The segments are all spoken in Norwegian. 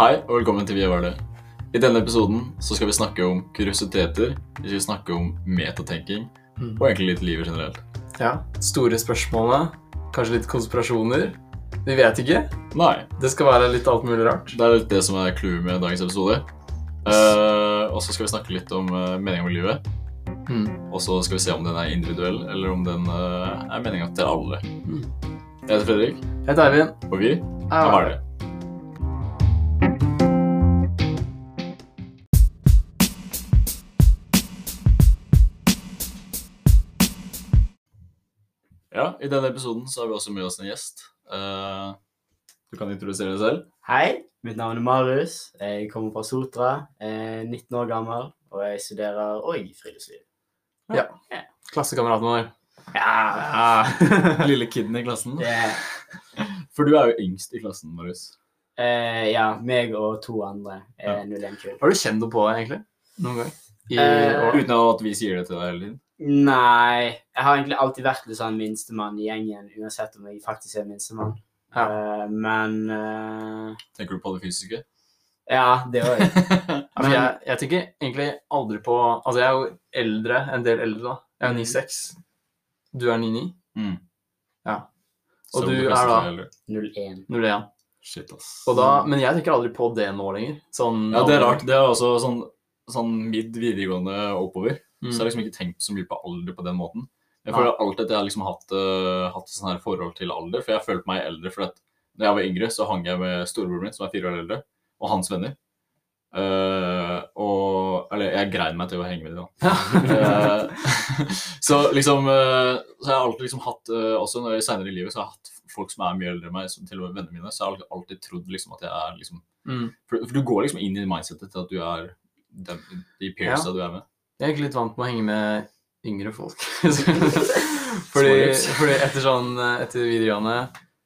Hei og velkommen til Vi var det. I denne episoden så skal vi snakke om kuriositeter, vi skal snakke om metatenking og egentlig litt livet generelt. Ja, Store spørsmålene, kanskje litt konspirasjoner. Vi vet ikke. Nei, Det skal være litt alt mulig rart. det er litt det som er clouet med dagens episode. Uh, og så skal vi snakke litt om uh, meninga med livet. Mm. Og så skal vi se om den er individuell, eller om den uh, er meninga til alle. Mm. Jeg heter Fredrik, Jeg heter Eivind. og vi er Harde. I denne episoden så har vi også med oss en gjest. Uh, du kan introdusere deg selv. Hei, mitt navn er Marius. Jeg kommer fra Sotra, Jeg er 19 år gammel, og jeg studerer òg friluftsliv. Klassekameraten vår. Ja, Ja, Lille kiden i klassen. yeah. For du er jo yngst i klassen, Marius. Uh, ja, meg og to andre er 01-kull. Har du kjent noe på deg, egentlig? Noen gang? I uh. Uten at vi sier det til deg hele tiden. Nei, jeg har egentlig alltid vært litt sånn minstemann i gjengen, uansett om jeg faktisk er minstemann. Ja. Uh, men uh... Tenker du på det fysiske? Ja, det òg. men jeg, jeg tenker egentlig aldri på Altså, jeg er jo eldre, en del eldre, da. Jeg er 9,6. Du er 9,9. Mm. Ja. Så Og du er da? 01. 01. Shit, ass. Og da, men jeg tenker aldri på det nå lenger. Sånn Ja, det er rart. Det er også sånn, sånn midd videregående oppover. Mm. Så jeg har liksom ikke tenkt så mye på alder på den måten. Jeg føler alltid at jeg har liksom hatt, uh, hatt sånn her forhold til alder, for jeg har følt meg eldre. For at når jeg var yngre, så hang jeg med storebroren min, som er fire år eldre, og hans venner. Uh, og Eller jeg grein meg til å henge med dem, da. Eh, så liksom uh, Så jeg har alltid liksom hatt Også når jeg senere i livet så har jeg hatt folk som er mye eldre enn meg, som til og med vennene mine, så jeg har alltid, alltid trodd liksom at jeg er liksom Mm. for, for du går liksom inn i mindsetet til at du er dem, de peersa Ja. du er med. Jeg er egentlig litt vant med å henge med yngre folk. fordi, fordi etter sånn eh, Etter videregående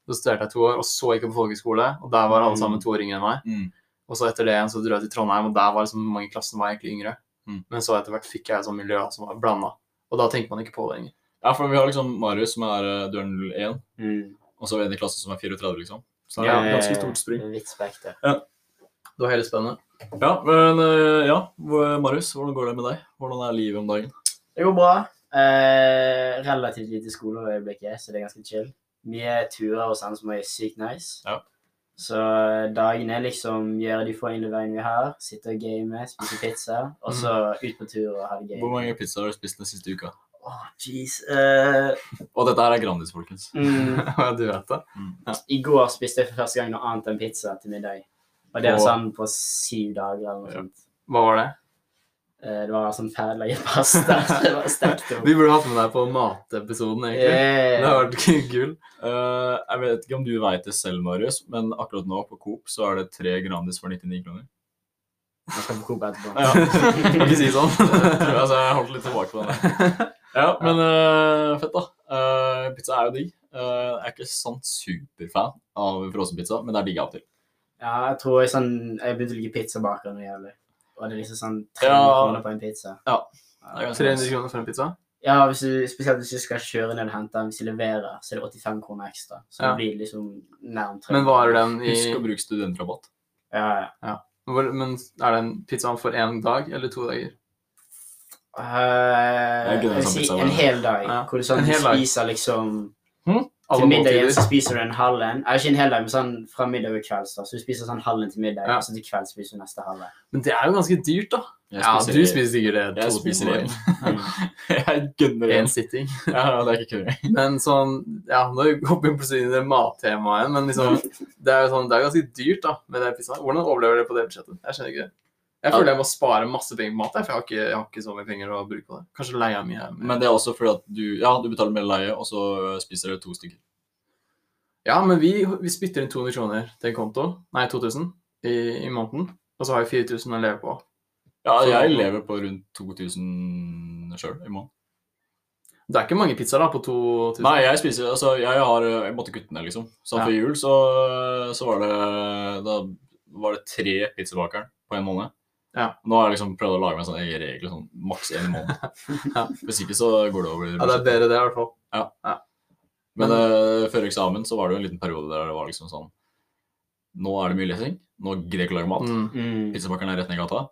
så studerte jeg to år, og så gikk jeg på folkehøyskole, og der var alle sammen to år yngre enn meg. Mm. Og så etter det igjen så dro jeg til Trondheim, og der var liksom mange i klassen var egentlig yngre. Mm. Men så etter hvert fikk jeg et sånt miljø som var blanda, og da tenker man ikke på det lenger. Ja, for vi har liksom Marius, som er døren du er 01, Mm. og så har vi en i klassen som er 34, liksom. Så det er et ganske stort spring. Vidt spekter. Det var hele spennende. Ja, men eh, ja, Marius, hvordan går det med deg? Hvordan er livet om dagen? Det går bra. Eh, relativt lite skole i øyeblikket, så det er ganske chill. Mye turer og sånn som er sykt nice. Ja. Så dagen dagene er liksom gjøre de få innleveringene vi har, sitte og game, spise pizza, og så ut på tur og ha det gøy. Hvor mange pizzaer har du spist den siste uka? Åh, jeez. Eh, Og dette her er Grandis, folkens. mm, du vet det. I går spiste jeg for første gang noe annet enn pizza til middag. Og det var sånn på syv dager eller noe sånt. Hva var det? Eh, det var sånn ferdiglaget pasta. det var sterkt. Vi burde hatt med deg på matepisoden, egentlig. Yeah. Det har vært gull. Uh, jeg vet ikke om du veit det selv, Marius, men akkurat nå på Coop så er det tre Grandis for 99 kroner. Jeg skal på Coop etterpå. Ja. Kan ikke si sånn. altså, jeg holdt litt tilbake på den. der. Ja, men uh, fett, da. Uh, pizza er jo digg. Jeg er ikke sånn superfan av frossenpizza, men det er digg av og til. Ja, jeg tror jeg sånn Jeg begynte å like pizzabakere noe jævlig. Og det er liksom sånn 300 Ja. kroner på en pizza. Det er 300 kroner for en pizza? Ja, hvis du, spesielt hvis du skal kjøre ned og hente den. Hvis du leverer, så er det 85 kroner ekstra. Så Ja. det blir liksom nærmt Men hva er den i Husk å bruke studentrabatt. Ja, ja. hvor, Men er den pizzaen for én dag eller to dager? Uh, Jeg vil sånn si en hel dag. Ja, Hvor du sånn du hel dag. spiser liksom Alle Til middag igjen så spiser du en halv en. Ikke en hel dag, men sånn fra middag og kvelds. da. Så du spiser sånn halv en til middag, Ja. og så til kvelds spiser du neste halve. Men det er jo ganske dyrt, da. Ja, du spiser sikkert det Jeg spiser én. Jeg gønner En én. sitting. Ja, det er ikke kødd. Men sånn Ja, nå hopper vi plutselig inn i det mattemaet igjen, men liksom Det er jo sånn, det er ganske dyrt, da, med det pizzaen. Hvordan overlever dere på det budsjettet? Jeg skjønner ikke det. Jeg føler jeg må spare masse penger på mat, for jeg har, ikke, jeg har ikke så mye penger å bruke på det. Kanskje leie mye. her, Men det er også fordi at du Ja, du betaler mer leie, og så spiser du to stykker. Ja, men vi, vi spytter inn 200 kroner til en konto. Nei, 2000 i, i måneden. Og så har vi 4000 å leve på. Ja, Så- jeg lever på rundt 2000 sjøl i måneden. Det er ikke mange pizzaer da, på 2000. Nei, jeg spiser Altså, jeg har Jeg måtte kutte ned, liksom. Så Ja. før jul så, så var det Da var det tre pizzabakeren på en måned. Ja. Nå har jeg liksom prøvd å lage meg en sånn regel, sånn maks én i måneden. Ja. Hvis ikke så går det over. Ja, det er bedre det, i hvert fall. Men uh, før eksamen så var det jo en liten periode der det var liksom sånn nå er det mye lesing. Nå gidder jeg ikke å lage mat. Mm. Mm. Pizzapakkeren er rett ned i gata.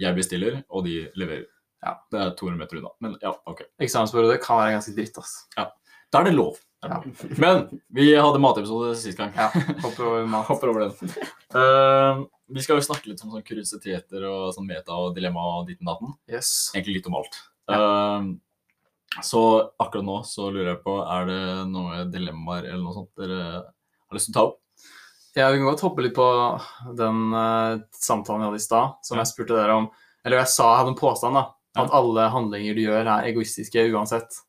Jeg bestiller, og de leverer. Ja. Det er 200 meter unna. Men ja, ok. Eksamensperiode kan være ganske dritt, ass. Da er det lov. Ja. Men vi hadde matepisode sist gang. Ja, hopper over mat. Hopper over den. Uh, vi skal jo snakke litt om sånn kuriositeter og sånn meta og dilemma og ditten datten. Yes. Egentlig litt om alt. Eh, så akkurat nå så lurer jeg på, er det noen dilemmaer eller noe sånt dere har lyst til å ta opp? Ja, vi kan godt hoppe litt på den uh, samtalen vi hadde i stad, som Ja. jeg spurte dere om. Eller jeg sa jeg hadde en påstand, da. Ja. At alle handlinger du gjør, er egoistiske uansett.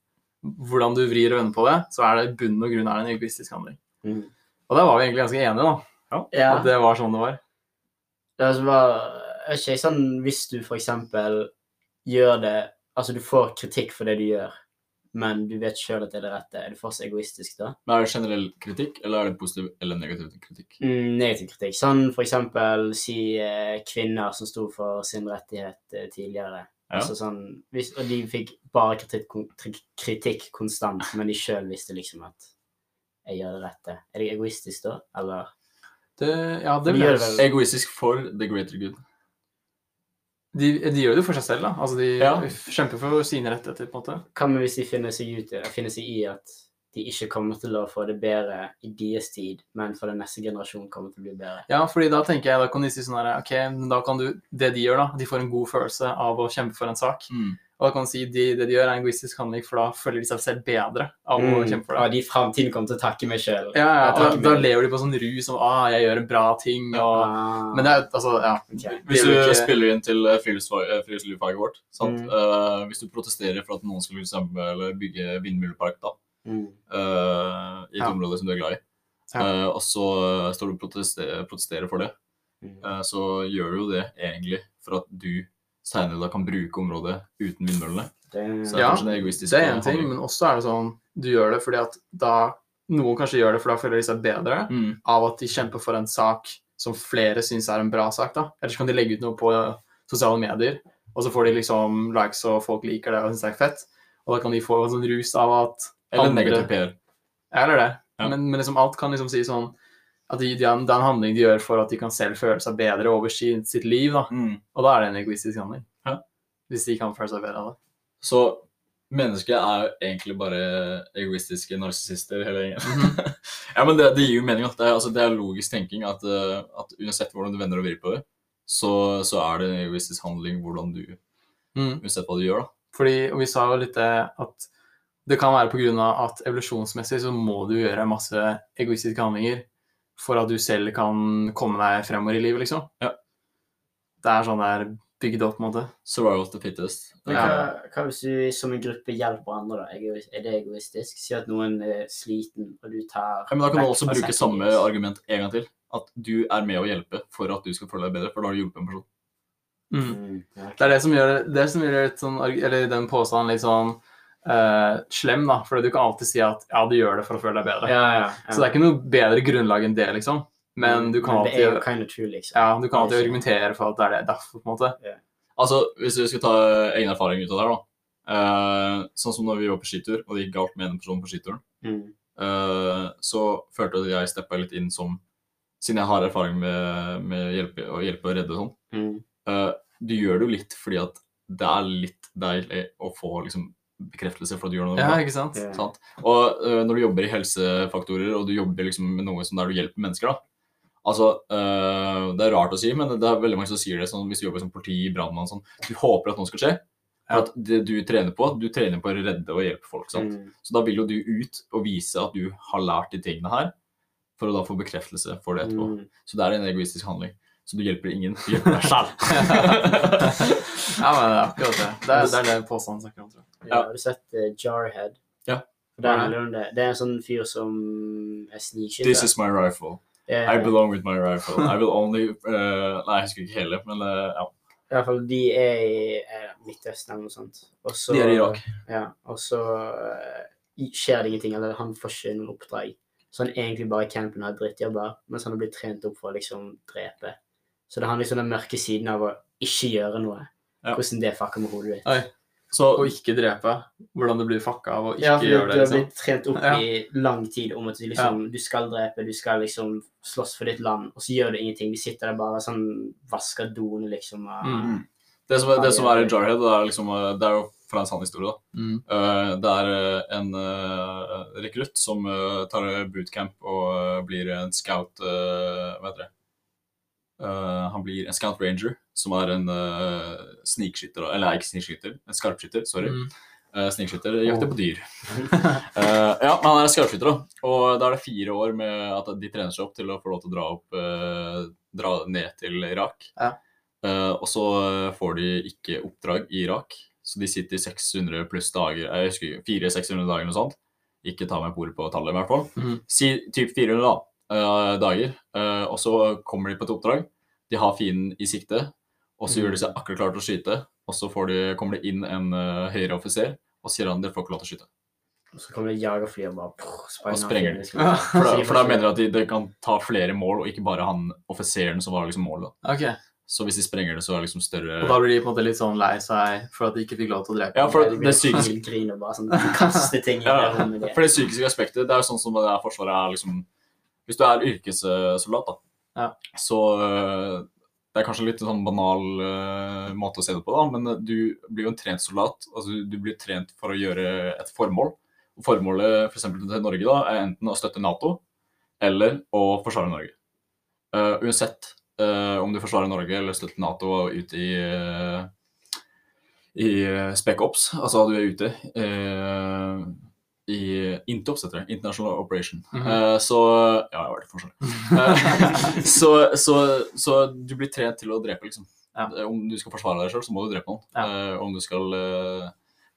Hvordan du vrir og vender på det, så er det i bunn og grunn er det en egoistisk handling. Mm. Og der var vi egentlig ganske enige, da. Ja. At det var sånn det var. Det bare, er ikke sånn hvis du for eksempel gjør det Altså, du får kritikk for det du gjør, men du vet sjøl at det er det rette. Er du fortsatt egoistisk da? Men Er det generell kritikk, eller er det positiv eller negativ kritikk? Mm, negativ kritikk. Sånn for eksempel si eh, kvinner som sto for sin rettighet eh, tidligere. Ja. Altså sånn, hvis, og de fikk bare kritikk, kritikk konstant, men de sjøl visste liksom at jeg gjør det rette. Er det egoistisk da, eller? Det, ja, det De det vel. Egoistisk for the greater good. De, de gjør det jo for seg selv, da. Altså, de Ja. kjemper for sine rettigheter, på en måte. Hva med hvis de finner seg, ut, i- finner seg i at de ikke kommer til å få det bedre i deres tid, men for den neste generasjonen kommer til å bli bedre? Ja, fordi da tenker jeg, da kan de si sånn her, ok, men da kan du, det de gjør da, de får en god følelse av å kjempe for en sak. Mm. Og da kan du si, de, det de gjør er en egoistisk handling, for da føler de seg selv bedre av å kjempe for det. Ja, de i framtiden kommer til å takke meg sjøl. Ja, ja, da, da lever de på sånn rus som, ah, jeg gjør en bra ting, og... Ah, Men det er, altså, ja. Hvis du ikke- spiller inn til friluftslivfaget eh, friluftslivsfaget vårt, sant? Mm. Uh, hvis du protesterer for at noen skal eksempel bygge vindmøllepark da, mm. eh, i et Ja. område som du er glad i, Ja. Uh, og så står du og protesterer, protesterer for det, Mm. Uh, så gjør du jo det egentlig for at du senere kan bruke området uten vindmøllene. Det, Så det er Ja, en egoistisk Det er en ting, men også er det sånn, du gjør det fordi at da, noen kanskje gjør det for da føler de seg bedre, Mm. av at de kjemper for en sak som flere syns er en bra sak, da. Ellers kan de legge ut noe på sosiale medier, og så får de liksom likes, og folk liker det og syns det er fett. Og da kan de få en sånn rus av at Eller andre- negativ PR. Eller det. Ja. Men, men liksom alt kan liksom si sånn at de, de, det er en handling de gjør for at de kan selv føle seg bedre over sitt, sitt liv, da. Mm. Og da er det en egoistisk handling. Ja. Hvis de kan føle seg bedre av det. Så mennesket er jo egentlig bare egoistiske narsissister hele gjengen. Mhm. ja, men det, det gir jo mening. At det, er, altså, det er logisk tenking at, eh, at uansett hvordan du vender og vrir på det, så, så er det en egoistisk handling hvordan du, Mm. uansett hva du gjør. da. Fordi, og vi sa jo litt det at det kan være pga. at evolusjonsmessig så må du gjøre masse egoistiske handlinger for at du selv kan komme deg fremover i livet, liksom. Ja. Det er sånn det er bygd opp, på en måte. Survival of the fittest. Men hva, hva hvis du som en gruppe hjelper andre, da? Er det egoistisk? Si at noen er sliten, og du tar Ja, men da kan du også bruke samme argument en gang til. At du er med å hjelpe for at du skal føle deg bedre, for da har du hjulpet en person. Mm, Mm, okay. Det er det som gjør, det som gjør et sånn, eller den påstanden litt sånn eh, slem, da. For du kan alltid si at ja, du gjør det for å føle deg bedre. Ja, ja, ja. Så det er ikke noe bedre grunnlag enn det, liksom. Men du kan Men alltid, kind of true, liksom. ja, du kan alltid er argumentere for at det er det derfor, på en måte. Altså, hvis vi skal ta egen erfaring ut av det her, da. Uh, sånn som når vi var på skitur, og det gikk galt med en person på skituren. Mm. uh, så følte jeg at jeg steppa litt inn som Siden jeg har erfaring med, med hjelpe, å hjelpe og redde og sånn. Mm. eh, du gjør det jo litt fordi at det er litt deilig å få liksom, bekreftelse for at du gjør noe Ja, bra. ikke sant? Yeah. Sant? Og uh, når du jobber i helsefaktorer, og du jobber liksom med noe som der du hjelper mennesker, da. Altså, uh, Det er rart å si, men det er veldig mange som sier det sånn hvis du jobber som politi, brannmann sånn. Du håper at noe skal skje. For at det du trener på, du trener på å redde og hjelpe folk. sant? Mm. Så da vil jo du ut og vise at du har lært de tingene her, for å da få bekreftelse for det etterpå. Mm. Så det er en egoistisk handling. Så du hjelper ingen, du hjelper deg selv. Ja, men det er akkurat det. Det er det, er det påstanden snakker om, tror jeg. Ja, har du sett uh, Jarhead? Ja. Det er, det. Det er en sånn fyr som er snikskytter. This is my rifle. Yeah. I belong with my rifle. I will only uh, Nei, jeg husker ikke hele, men uh, ja. I hvert fall, de er i eh, Midtøsten eller noe sånt. Også, De er i Irak. Ja, og så uh, skjer det ingenting, eller han får ikke noen oppdrag. Så han egentlig bare i campen har drittjobber, mens han har blitt trent opp for å liksom drepe. Så det handler liksom den mørke siden av å ikke gjøre noe. Ja. Hvordan det fucker med hodet ditt. Oi. Så å ikke drepe. Hvordan det blir fucka av å ikke Ja, for gjøre du har Liksom. blitt trent opp Ja. i lang tid om at du liksom Du skal drepe, du skal liksom slåss for ditt land, og så gjør du ingenting. Du sitter der bare sånn vasker doene, liksom. Og, Mm. det som, det som er i Jarhead, det er, liksom, eh, det er jo fra en sann historie. da. Mm. Uh, Det er eh, en uh, rekrutt som uh, tar bootcamp og blir en scout Hva heter det? Eh, han blir en scout ranger, som er en uh, snikskytter. Eller ikke snikskytter, en skarpskytter. Sorry. Mm. Uh, snikskytter jakter på dyr. uh, ja, men han er skarpskytter, da. Og da er det fire år med at de trener seg opp til å få lov til å dra opp Dra ned til Irak. Ja. Og så får de ikke oppdrag i Irak, så de sitter i 600 pluss dager. Jeg husker ikke, 400-600 dager eller noe sånt. Ikke ta meg på ordet på tallet, i hvert fall. Mm. Si typ 400 da, dager. eh, og så kommer de på et oppdrag. De har fienden i sikte, og så gjør de seg akkurat klare til å skyte. Og så får de, kommer det inn en uh, høyere offiser og sier han dere får ikke lov til å skyte. og så kommer det et jagerfly og bare prr, Og sprenger de. Ja, For da, for da mener de at de, de kan ta flere mål, og ikke bare han offiseren som var liksom målet. da. Så hvis de sprenger det, så er det liksom større Og da blir de på en måte litt sånn lei seg for at de ikke fikk lov til å drepe. Ja, for de det, det psykiske helt grin bare sånn kaste ting i Ja, det For det psykiske aspektet, det er jo sånn som det er Forsvaret er liksom Hvis du er yrkessoldat, da, Ja. så øh, Det er kanskje litt sånn banal uh, måte å se det på, da, men du blir jo en trent soldat. Altså, du blir trent for å gjøre et formål. Og formålet for eksempel til Norge da, er enten å støtte Nato eller å forsvare Norge. Uh, uansett uh, om du forsvarer Norge eller støtter Nato ut i i Spec Ops, altså du er ute eh, i Intops, heter det. International Operation. Mm -hmm. uh, så Ja, jeg var det fortsatt. Uh, så, så, så du blir trent til å drepe, liksom. Ja. Eh, Om du skal forsvare deg sjøl, så må du drepe noen. Ja. Uh, om du skal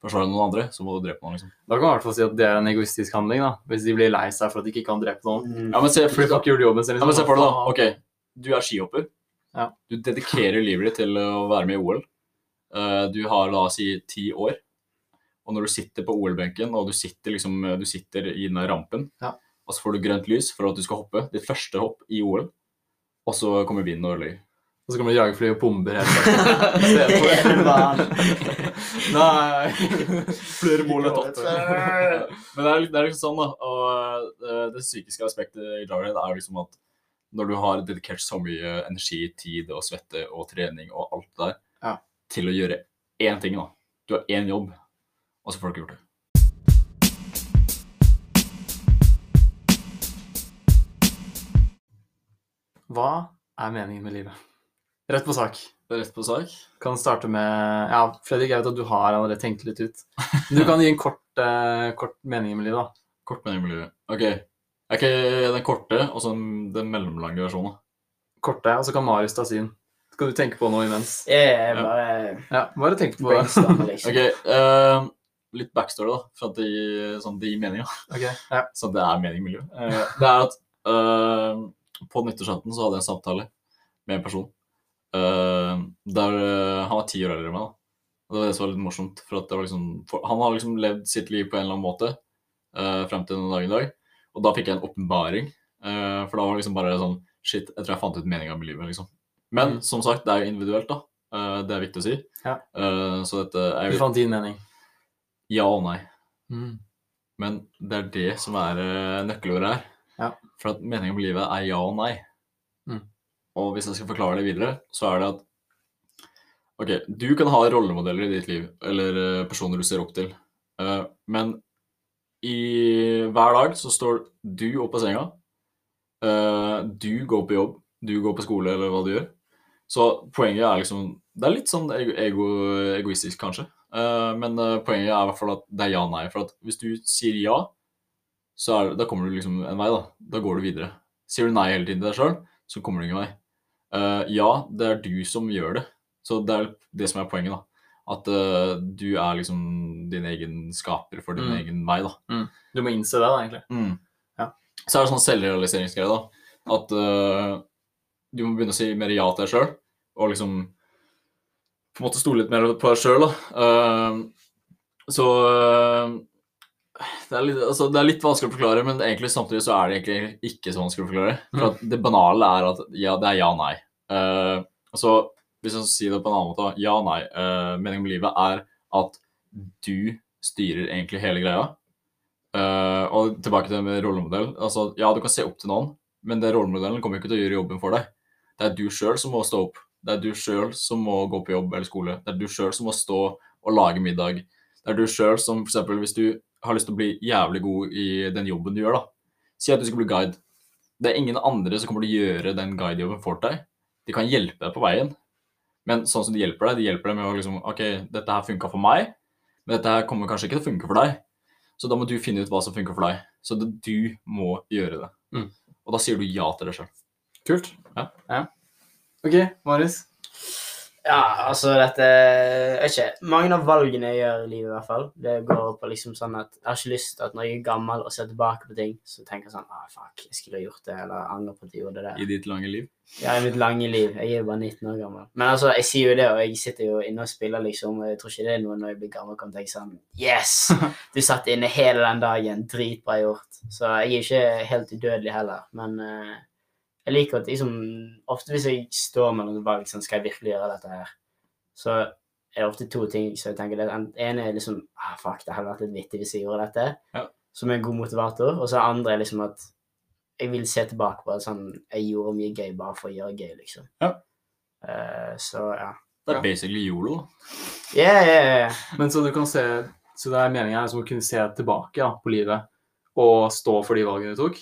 forsvare noen andre, så må du drepe noen, liksom. Da kan man i hvert fall si at det er en egoistisk handling, da. Hvis de blir lei seg for at de ikke kan drepe noen. Mm. Ja, men se, For gjort jobben liksom. Ja, men se for deg, da. Ok, du er skihopper. Ja. Du dedikerer livet ditt til å være med i OL. Eh, du har la oss si ti år. Og når du sitter på OL-benken og du sitter, liksom, du sitter i den rampen, Ja. og så får du grønt lys for at du skal hoppe, ditt første hopp i OL, og så kommer vinden og ødelegger. Og så kommer det jagerfly og bomber helt Hele Nei. Flere mål er tatt. Men det er, det er liksom sånn, da. Og eh, det psykiske aspektet i Jarhead er liksom at når du har dedikert så mye energi, tid og svette og trening og alt det der Ja. til å gjøre én ting, da. Du har én jobb, og så får dere gjort det. Hva er meningen med livet? Rett på sak. Rett på sak. Kan starte med Ja, Fredrik, jeg vet at du har allerede tenkt litt ut. Du kan gi en kort, eh, kort mening med livet, da. Kort mening med livet. OK. Er ikke den korte og så den mellomlange versjonen? Korte, og så kan Marius ta sin. Skal du tenke på noe imens? Jeg bare Ja, bare tenk på det. OK. eh, litt backstory, da, for at det gir, sånn, det gir mening. da. Okay, ja. Så det er mening med livet. Uh, det er at uh, på nyttårsaften så hadde jeg en samtale med en person. Uh, der Han var ti år eldre enn meg. da. Og det var det som var litt morsomt. for var liksom, for, Han har liksom levd sitt liv på en eller annen måte uh, frem til den dagen i dag. Og da fikk jeg en åpenbaring. for da var det liksom bare sånn Shit, jeg tror jeg fant ut meninga med livet. liksom. Men Mm. som sagt, det er jo individuelt. da. Det er viktig å si. Ja. Så dette er Du jo fant din mening. Ja og nei. Mm. Men det er det som er uh, nøkkelordet her. Ja. For at meningen med livet er ja og nei. Mm. Og hvis jeg skal forklare det videre, så er det at Ok, du kan ha rollemodeller i ditt liv, eller eh, personer du ser opp til. Eh, men i hver dag så står du opp av senga. eh, du går på jobb, du går på skole, eller hva du gjør. Så poenget er liksom Det er litt sånn ego, egoistisk, kanskje. Eh, men eh, poenget er i hvert fall at det er ja og nei. For at hvis du sier ja, så er, da kommer du liksom en vei, da. Da går du videre. Sier du nei hele tiden til deg sjøl, så kommer du ingen vei. Eh, ja, det er du som gjør det. Så det er det som er poenget, da. At uh, du er liksom din egen skaper for din Mm. egen vei, da. Du må innse det, da, egentlig. Mm. Ja. Så er det sånn selvrealiseringsgreie, da. At uh, du må begynne å si mer ja til deg sjøl, og liksom på en måte stole litt mer på deg sjøl, da. Eh, så eh, det, er litt, altså, det er litt vanskelig å forklare, men egentlig samtidig så er det egentlig ikke så vanskelig å forklare. For at det banale er at ja, det er ja og nei. Uh, så hvis jeg skal si det på en annen måte, ja og nei. Uh, meningen med livet er at du styrer egentlig hele greia. Uh, og tilbake til det med rollemodell. Altså, ja, du kan se opp til noen, men den rollemodellen kommer ikke til å gjøre jobben for deg. Det er du sjøl som må stå opp. Det er du sjøl som må gå på jobb eller skole. Det er du sjøl som må stå og lage middag. Det er du sjøl som eksempel, hvis du har lyst til å bli jævlig god i den jobben du gjør, da. Si at du skal bli guide. Det er ingen andre som kommer til å gjøre den guidejobben for deg. De kan hjelpe deg på veien, men sånn som de hjelper deg, de hjelper deg med å liksom OK, dette her funka for meg, men dette her kommer kanskje ikke til å funke for deg. Så da må du finne ut hva som funker for deg. Så det, du må gjøre det. Mm. Og da sier du ja til det sjøl. Kult. Ja. Ja. OK, Marius. Ja, altså dette Jeg vet ikke. Mange av valgene jeg gjør i livet, i hvert fall, det går på liksom sånn at jeg har ikke lyst til at når jeg er gammel og ser tilbake på ting, så tenker jeg sånn ah, fuck, jeg skulle ha gjort det, eller angrer på at jeg gjorde det. I ditt lange liv. Ja, i mitt lange liv. Jeg er jo bare 19 år gammel. Men altså, jeg sier jo det, og jeg sitter jo inne og spiller, liksom. Og jeg tror ikke det er noe når jeg blir gammel kan tenke sånn Yes! Du satt inne hele den dagen. Dritbra gjort. Så jeg er ikke helt udødelig heller. Men eh, jeg liker at liksom Ofte hvis jeg står mellom noen valg, sånn skal jeg virkelig gjøre dette her, så er det ofte to ting som jeg tenker. Det ene er liksom ah, fuck, det hadde vært litt vittig hvis jeg gjorde dette. Ja. Som er en god motivator. Og så det andre er liksom at jeg vil se tilbake på det sånn, jeg gjorde mye gøy bare for å gjøre gøy, liksom. Ja. Uh, så ja. Det er basically yolo. Yeah, yeah, yeah. Men så du kan se Så det er meningen her som å kunne se tilbake ja, på livet og stå for de valgene du tok?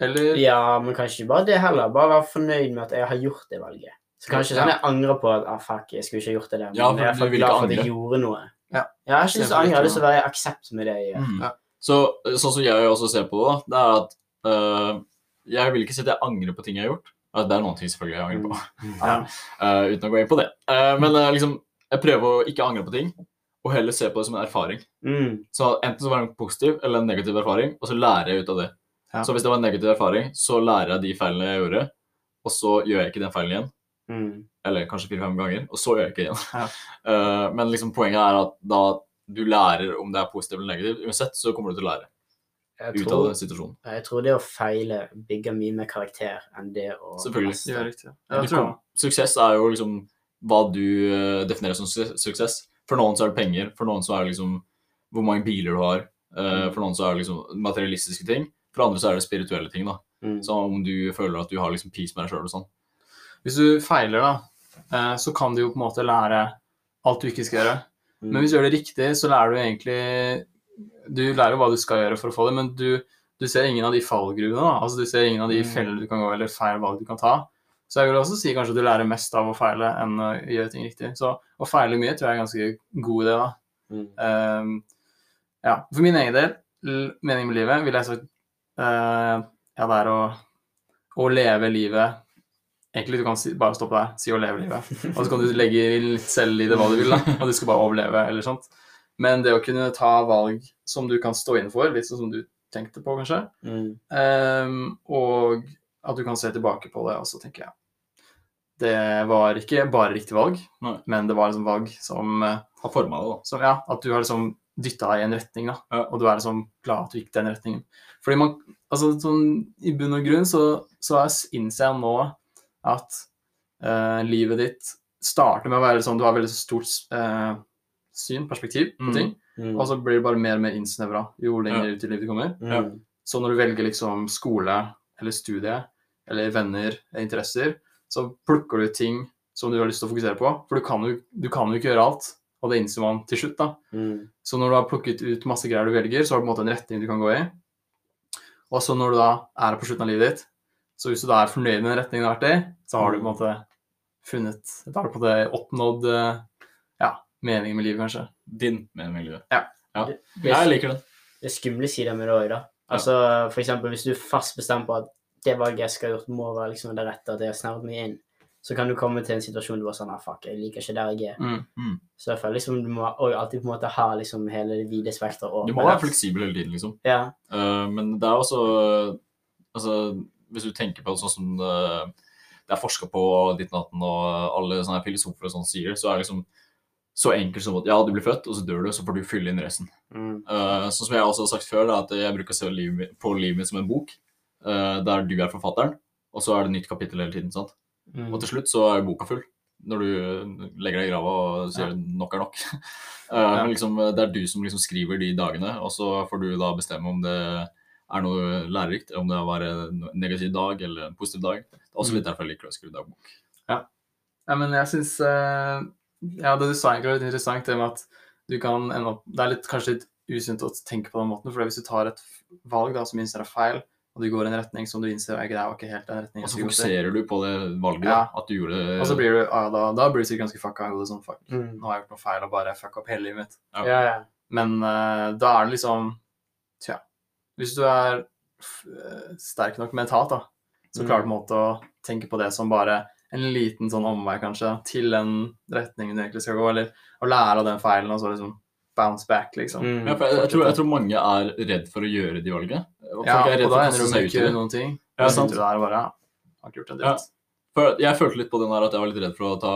Eller Ja, men kanskje ikke bare det heller. Bare være fornøyd med at jeg har gjort det valget. Så kanskje Ja. sånn jeg angrer på at ah, fuck, jeg skulle ikke ha gjort det der. Men Ja, for jeg er du glad for at jeg gjorde noe. Ja. jeg har ikke lyst til å angre, jeg har lyst til å være i aksept med det jeg gjør. Mm. Ja. Så sånn som jeg også ser på det, det er at øh, jeg vil ikke si at jeg angrer på ting jeg har gjort. Det er noen ting selvfølgelig jeg angrer på, Ja. øh, uten å gå inn på det. Eh, men øh, liksom, jeg prøver å ikke angre på ting, og heller se på det som en erfaring. Mm. Så enten så var det en positiv eller en negativ erfaring, og så lærer jeg ut av det. Ja. Så hvis det var en negativ erfaring, så lærer jeg de feilene jeg gjorde, og så gjør jeg ikke den feilen igjen. Mm. Eller kanskje fire-fem ganger, og så gjør jeg ikke igjen. Ja. Uh, men liksom poenget er at da du lærer om det er positivt eller negativt, uansett så kommer du til å lære Jeg, ut av tror, den situasjonen. jeg tror det å feile bygger mye mer karakter enn det å Selvfølgelig. Ja, riktig. Du Jeg tror kom- Suksess er jo liksom hva du eh, definerer som su suksess. For noen så er det penger, for noen så er det liksom hvor mange biler du har, eh, Mm. for noen så er det liksom materialistiske ting, for det andre så er det spirituelle ting. da. Mm. Så om du føler at du har liksom peace med deg sjøl og sånn. Hvis du feiler, da, eh, så kan du jo på en måte lære alt du ikke skal gjøre. Mm. Men hvis du gjør det riktig, så lærer du egentlig Du lærer jo hva du skal gjøre for å få det, men du, du ser ingen av de fallgruvene. da. Altså, du ser ingen av de Mm. feller du kan gå, eller feil valg du kan ta. Så jeg vil også si kanskje at du lærer mest av å feile enn å gjøre ting riktig. Så å feile mye tror jeg er en ganske god idé, da. Mm. Um, ja, for min egen del, meningen med livet, vil jeg sagt ja, det er å, å leve livet Egentlig du kan si, bare stoppe der, si å leve livet. Og så kan du legge litt selv i det hva du vil, da. Og du skal bare overleve, eller sånt. Men det å kunne ta valg som du kan stå inn for, litt sånn som du tenkte på, kanskje, Mm. ehm, og at du kan se tilbake på det, og så tenker jeg Det var ikke bare riktig valg, Nei. men det var liksom valg som eh, Har forma det, da. som, ja, at du har liksom dytta i en retning, da. Ja. Og du er liksom glad at du gikk den retningen. Fordi man Altså sånn i bunn og grunn så, så er- innser jeg nå at eh, livet ditt starter med å være sånn Du har veldig stort eh, syn, perspektiv, på Mm. ting. Mm. Og så blir det bare mer og mer innsnevra jo lenger ut i livet du kommer. Mm. Så når du velger liksom skole eller studie eller venner eller interesser, så plukker du ting som du har lyst til å fokusere på. For du kan jo, du kan jo ikke gjøre alt, og det innser man til slutt. da. Mm. Så når du har plukket ut masse greier du velger, så har du på en måte en retning du kan gå i. Og så når du da er på slutten av livet ditt, så hvis du da er fornøyd med den retningen du har vært i, så har du på en måte funnet Da har du på en måte oppnådd eh, ja, meningen med livet, kanskje. Din mening med livet. Ja. ja. Det, Jeg liker den. det er skumle sider med det òg, da. Altså, for eksempel, hvis du er fast bestemt på at det valget jeg skal ha gjort, må være liksom det rette, at jeg har snevret meg inn, så kan du komme til en situasjon du bare sånn ah, fuck, jeg liker ikke der jeg er. Mm. Så jeg føler liksom du må alltid på en måte ha liksom hele det vide spekteret. Du må være fleksibel hele tiden, liksom. Ja. Uh, men det er også Altså, hvis du tenker på det sånn som det, det er forska på ditt natten, og alle sånne filosofer og sånn sier, så er det liksom så enkelt som at ja, du blir født, og så dør du, og så får du fylle inn resten. Mm. Uh, sånn som jeg også har sagt før, da, at jeg bruker å se livet mitt, på livet mitt som en bok, uh, der du er forfatteren, og så er det nytt kapittel hele tiden. sant? Mm. Og til slutt så er boka full, når du legger deg i grava og sier nok er nok. Eh, Men liksom, det er du som liksom skriver de dagene, og så får du da bestemme om det er noe lærerikt, om det var en negativ dag eller en positiv dag. Det er også litt derfor jeg liker å skrive dagbok. Ja, men jeg syns uh, Ja, det du sa egentlig var litt interessant, det med at du kan ende opp Det er litt, kanskje litt usunt å tenke på den måten, for hvis du tar et valg da, som innser er feil, og du går i en retning som du innser er grei, var ikke helt den retningen Og så fokuserer du på det valget, Ja. at du gjorde det og så blir du ah, da, da blir du sikkert ganske fucka hodet sånn fuck, Mm. nå har jeg gjort noe feil og bare fucka opp hele livet mitt. Ja. Ja, ja. Men uh, da er det liksom Tja. Hvis du er f eh, sterk nok mentalt, da, så Mm. klarer du på en måte å tenke på det som bare en liten sånn omvei, kanskje, til den retningen du egentlig skal gå, eller å lære av den feilen, og så liksom bounce back, liksom. Mm. Ja, for jeg, jeg, tror, jeg tror mange er redd for å gjøre de valgene. Og Ja, folk er redd for å ender kaste du med seg ut i ikke det. noen ting. Ja, sant. der bare har ikke gjort en dritt. Jeg følte litt på den der at jeg var litt redd for å ta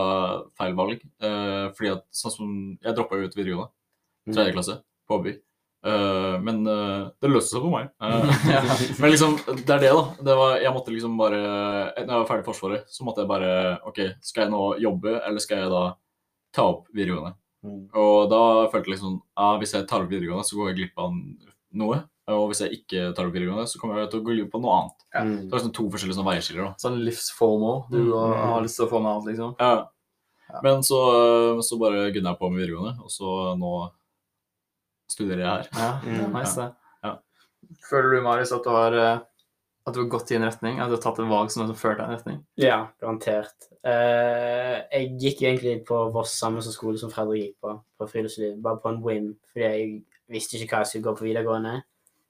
feil valg. Uh, fordi at sånn som Jeg droppa jo ut videregående, Mm. tredje klasse, på Åby. Uh, men uh, det løste seg for meg. Eh, Ja. men liksom, det er det, da. Det var, jeg måtte liksom bare Når jeg var ferdig i Forsvaret, så måtte jeg bare OK, skal jeg nå jobbe, eller skal jeg da ta opp videregående? Mm. Og da følte jeg liksom ah, Hvis jeg tar opp videregående, så går jeg glipp av noe. Og hvis jeg ikke tar opp videregående, så kommer jeg til å gå på noe annet. Mm. Det er liksom to forskjellige sånne veiskiller. da. Sånn òg. Du Mm. har lyst til å få med alt, liksom. Ja. Ja. Men så, så bare gunna jeg på med videregående, og så nå studerer jeg her. Ja, det er Mm, nice, det. Ja. Føler du, Marius, at du har eh, at du har gått i en retning? At du har tatt et valg som har ført deg i en retning? Ja, garantert. Uh, jeg gikk egentlig på Voss samme som skole som Fredrik gikk på, på friluftsliv, bare på en whim, fordi jeg visste ikke hva jeg skulle gå på videregående.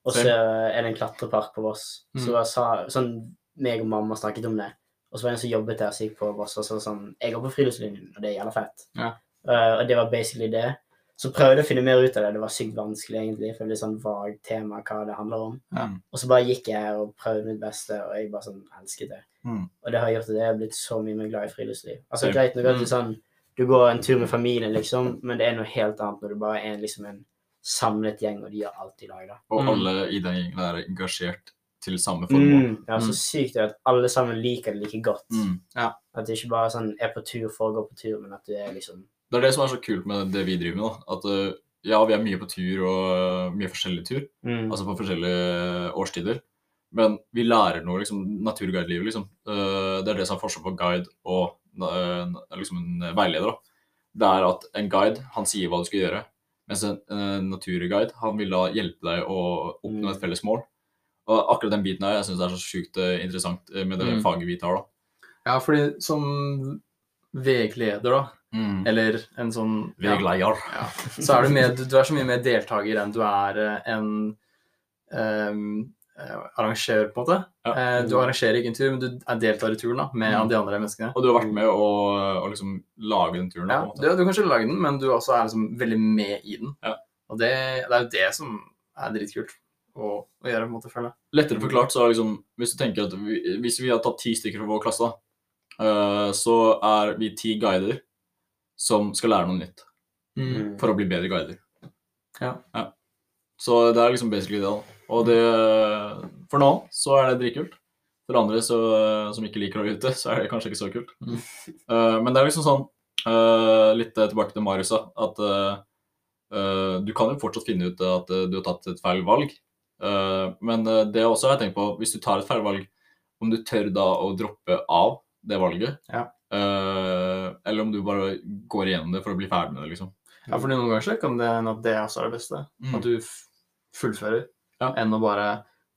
Og så er det en klatrepark på Voss. Så Mm. jeg sa, sånn, meg og mamma snakket om det. Og så var det en som jobbet der, som gikk på Voss, og så sånn Jeg går på friluftslinjen, og det er jævla fett. Ja. Uh, og det var basically det. Så prøvde jeg å finne mer ut av det. Det var sykt vanskelig, egentlig, for det er sånn vagt tema hva det handler om. Ja. Og så bare gikk jeg her og prøvde mitt beste, og jeg bare sånn elsket det. Mm. Og det har gjort at jeg har blitt så mye mer glad i friluftsliv. Altså greit nok at du er sånn, du går en tur med familien, liksom, men det er noe helt annet når du bare er liksom en samlet gjeng, og de gjør alt i lag, da. Og Mm. alle i den gjengen er engasjert til samme formål. Mm. Ja, så Mm. sykt det at alle sammen liker det like godt. Mm. At det ikke bare er sånn er på tur for å gå på tur, men at du er liksom Det er det som er så kult med det vi driver med. da. At uh, ja, vi er mye på tur og uh, mye forskjellig tur, mm. altså på forskjellige årstider. Men vi lærer noe, liksom, naturguidelivet, liksom. Uh, det er det som er forskjellen på guide og liksom en veileder. da. Det er at en guide, han sier hva du skal gjøre. Mens en, uh, naturguide, han vil da hjelpe deg å oppnå et Mm. felles mål. Og akkurat den biten her, jeg syns er så sjukt uh, interessant uh, med det Mm. faget vi tar, da. Ja, fordi som vegleder, da, Mm. eller en sånn ja, Vegleier. ja, så er du, med, du, er så mye mer deltaker enn du er eh, en eh, arrangør, på en måte. Ja. Eh, du arrangerer ikke en tur, men du deltar i turen da, med Mm. de andre menneskene. Og du har vært med å, å liksom lage den turen? da, Ja, på en måte. du, du kan ikke lage den, men du også er liksom veldig med i den. Ja. Og det, det er jo det som er dritkult å, å gjøre, på en måte, føler jeg. Lettere forklart, så er liksom Hvis du tenker at vi, hvis vi har tatt ti stykker fra vår klasse, da, eh, så er vi ti guider som skal lære noe nytt Mm. for å bli bedre guider. Ja. Ja. Så det er liksom basically det. da. Og det For noen så er det dritkult. For andre så, som ikke liker å være ute, så er det kanskje ikke så kult. Mm. Uh, men det er liksom sånn uh, Litt tilbake til Marius, da. At uh, du kan jo fortsatt finne ut at du har tatt et feil valg. Men det også har jeg tenkt på, hvis du tar et feil valg, om du tør da å droppe av det valget, Ja. eller om du bare går igjennom det for å bli ferdig med det, liksom. Ja, for noen ganger så kan det hende at det også er det beste. Mm. At du fullfører, Ja. enn å bare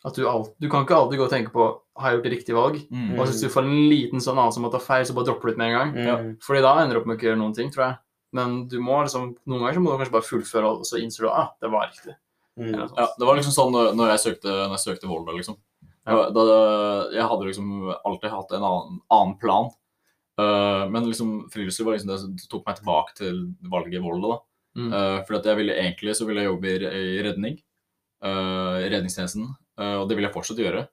at du, alt, du kan ikke alltid gå og tenke på har jeg gjort det riktige valg. Mm. Og hvis du får en liten sånn annen som at det er feil, så bare dropper du ut med en gang. Ja. Mm. Fordi da ender du opp med å ikke gjøre noen ting, tror jeg. Men du må liksom, noen ganger så må du kanskje bare fullføre, og så innser du at ah, det var riktig. Mm. Ja, det var liksom sånn når- når jeg søkte, når jeg søkte Volda, liksom. Ja. Da, jeg hadde liksom alltid hatt en annen, annen plan. Uh, men liksom friluftsliv var liksom det som tok meg tilbake til valget i Volda. da. Mm. Uh, for at jeg ville egentlig så ville jeg jobbe i, i redning, redningstjenesten, eh, og det vil jeg fortsatt gjøre.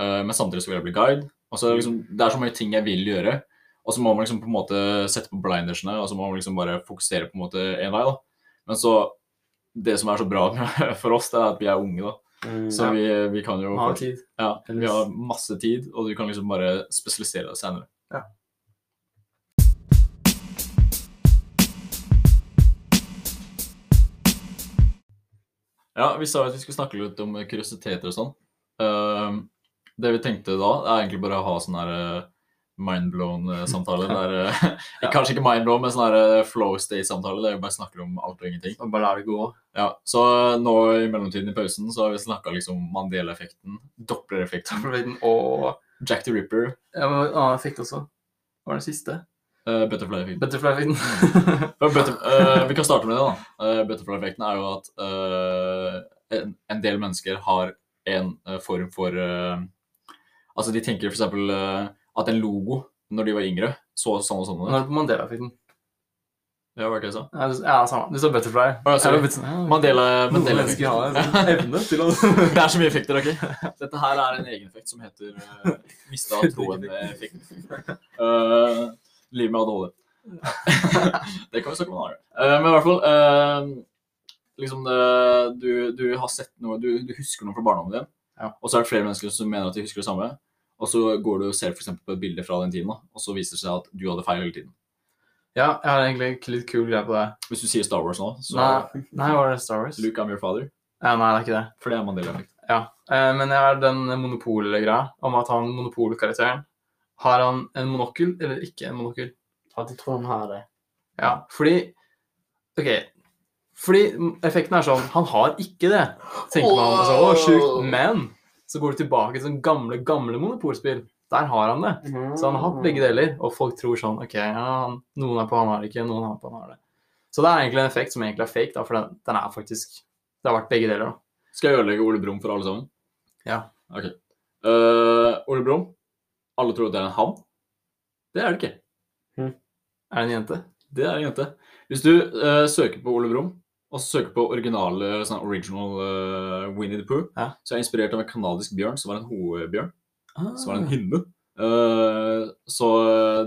Eh, men samtidig så vil jeg bli guide. Og så det, liksom, det er så mange ting jeg vil gjøre, og så må man liksom på en måte sette på blindersene, og så må man liksom bare fokusere på en måte en vei. da. Men så Det som er så bra for oss, det er at vi er unge, da. Mm. Så Ja. vi, vi kan jo ha tid. ja, vi har masse tid, og du kan liksom bare spesialisere deg senere. Ja, vi sa at vi skulle snakke litt om kuriositeter og sånn. Uh, det vi tenkte da, er egentlig bare å ha sånn her eh, mindblown-samtale. der eh, Kanskje ikke mindblown, men sånn eh, flow state-samtale. Der vi bare snakker om alt og ingenting. Og bare lar det gå. Ja, Så nå i mellomtiden i pausen så har vi snakka liksom Mandela-effekten, Doppler-effekten, Og Jack the Ripper, ja, men en annen effekt også. Hva var den siste? uh, Butterfly-effekten. Butterfly-effekten. Butter, uh, vi kan starte med det, da. Uh, Butterfly-effekten er jo at eh, en, en del mennesker har en eh, form for eh, Altså, de tenker f.eks. Uh, at en logo, når de var yngre, så sånn og sånn Nå er det på Mandela-effekten. Ja, hva var det jeg sa? Ja, det- ja, samme. Du sa Butterfly. Å, ja, ja, Mandela, Noen Mandela mennesker har en sånn evne til å Det er så mye effekter, ok? Dette her er en egen effekt som heter uh, mista troen-effekten. Uh, Liv med ADHD. det kan vi snakke om en annen gang. Uh, men i hvert fall uh, liksom det, du, du har sett noe, du, du husker noe fra barndommen din, Ja. og så er det flere mennesker som mener at de husker det samme. Og så går du og ser for eksempel på et bilde fra den tiden, da, og så viser det seg at du hadde feil hele tiden. Ja, jeg har egentlig ikke litt kul greie på det. Hvis du sier Star Wars nå, så Nei, nei, var det Star Wars? Luke, I'm your father. Ja, nei, det er ikke det. For det er Mandela-effekt. Ja, eh, men jeg har den monopol-greia om at han monopolkarakteren Har han en monokkel eller ikke en monokkel? At jeg tror han har det. Ja, fordi OK. Fordi effekten er sånn Han har ikke det. Tenker man altså, å, sjukt. Men så går du tilbake til sånn gamle, gamle monopolspill. Der har han det. Så han har hatt begge deler, og folk tror sånn OK, ja, noen er på, han har det ikke, noen har på, han har det. Så det er egentlig en effekt som egentlig er fake, da, for den, den er faktisk Det har vært begge deler, da. Skal jeg ødelegge Ole Brumm for alle sammen? Ja. Ok. Uh, Ole Brumm, alle tror at det er en han. Det er det ikke. Er det en jente? Det er en jente. Hvis du uh, søker på Ole Brumm, og søker på originale, sånn original uh, Winnie the Pooh, Ja. så er inspirert av en kanadisk bjørn som var en hoebjørn. Som var en Ah. hinne. Uh, så